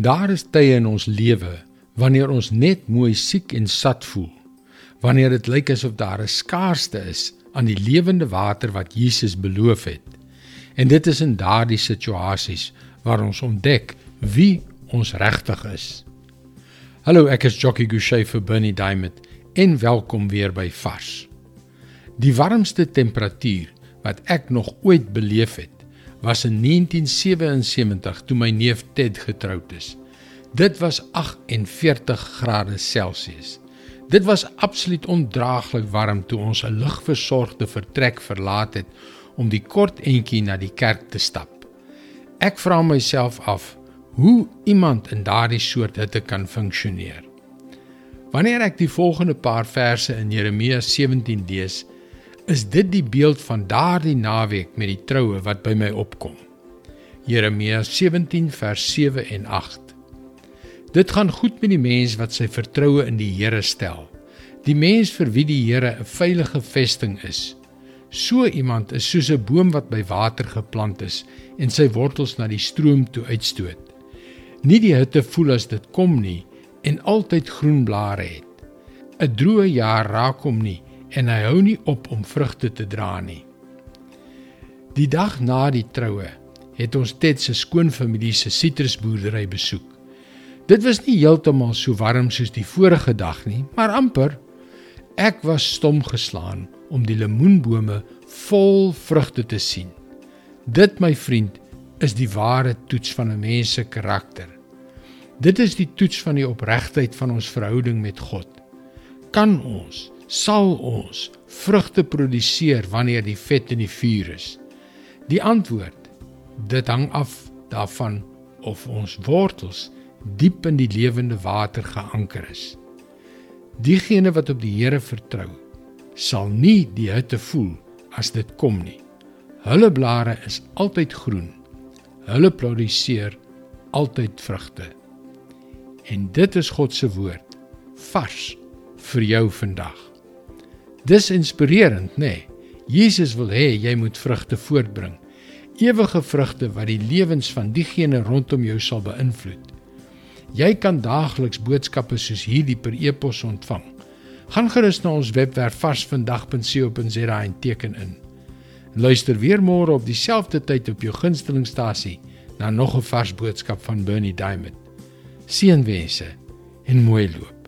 Daar is tye in ons lewe wanneer ons net mooi siek en sat voel. Wanneer dit lyk asof daar 'n skaarste is aan die lewende water wat Jesus beloof het. En dit is in daardie situasies waar ons ontdek wie ons regtig is. Hallo, ek is Jockey Gouchee vir Bernie Diamond en welkom weer by Vars. Die warmste temperatuur wat ek nog ooit beleef het, was in 1977 toe my neef Ted getroud is. Dit was 48 grade Celsius. Dit was absoluut ondraaglik warm toe ons 'n ligversorgde vertrek verlaat het om die kort entjie na die kerk te stap. Ek vra myself af hoe iemand in daardie soort hitte kan funksioneer. Wanneer ek die volgende paar verse in Jeremia 17 lees, is dit die beeld van daardie naweek met die troue wat by my opkom. Jeremia 17 vers 7 en 8. Dit gaan goed met die mens wat sy vertroue in die Here stel. Die mens vir wie die Here 'n veilige vesting is. So iemand is soos 'n boom wat by water geplant is en sy wortels na die stroom toe uitstoot. Nie die hitte voel as dit kom nie en altyd groen blare het. 'n Droë jaar raak hom nie en hy hou nie op om vrugte te dra nie. Die dag na die troue het ons Ted se skoonfamilie se sitrusboerdery besoek. Dit was nie heeltemal so warm soos die vorige dag nie, maar amper. Ek was stom geslaan om die lemoenbome vol vrugte te sien. Dit, my vriend, is die ware toets van 'n mens se karakter. Dit is die toets van die opregtheid van ons verhouding met God. Kan ons sal ons vrugte produseer wanneer die vet in die vuur is? Die antwoord: dit hang af daarvan of ons wortels diep in die lewende water geanker is. Diegene wat op die Here vertrou, sal nie die hitte voel as dit kom nie. Hulle blare is altyd groen. Hulle produseer altyd vrugte. En dit is God se woord vars vir jou vandag. Dis inspirerend, nê? Nee. Jesus wil hê jy moet vrugte voortbring. Ewige vrugte wat die lewens van diegene rondom jou sal beïnvloed. Jy kan daagliks boodskappe soos hierdie per e-pos ontvang. Gaan gerus na ons webwerf varsvandag.co.za en teken in. Luister weer môre op dieselfde tyd op jou gunstelingstasie na nog 'n vars boodskap van Bernie Diamond. Seënwense en mooi loop.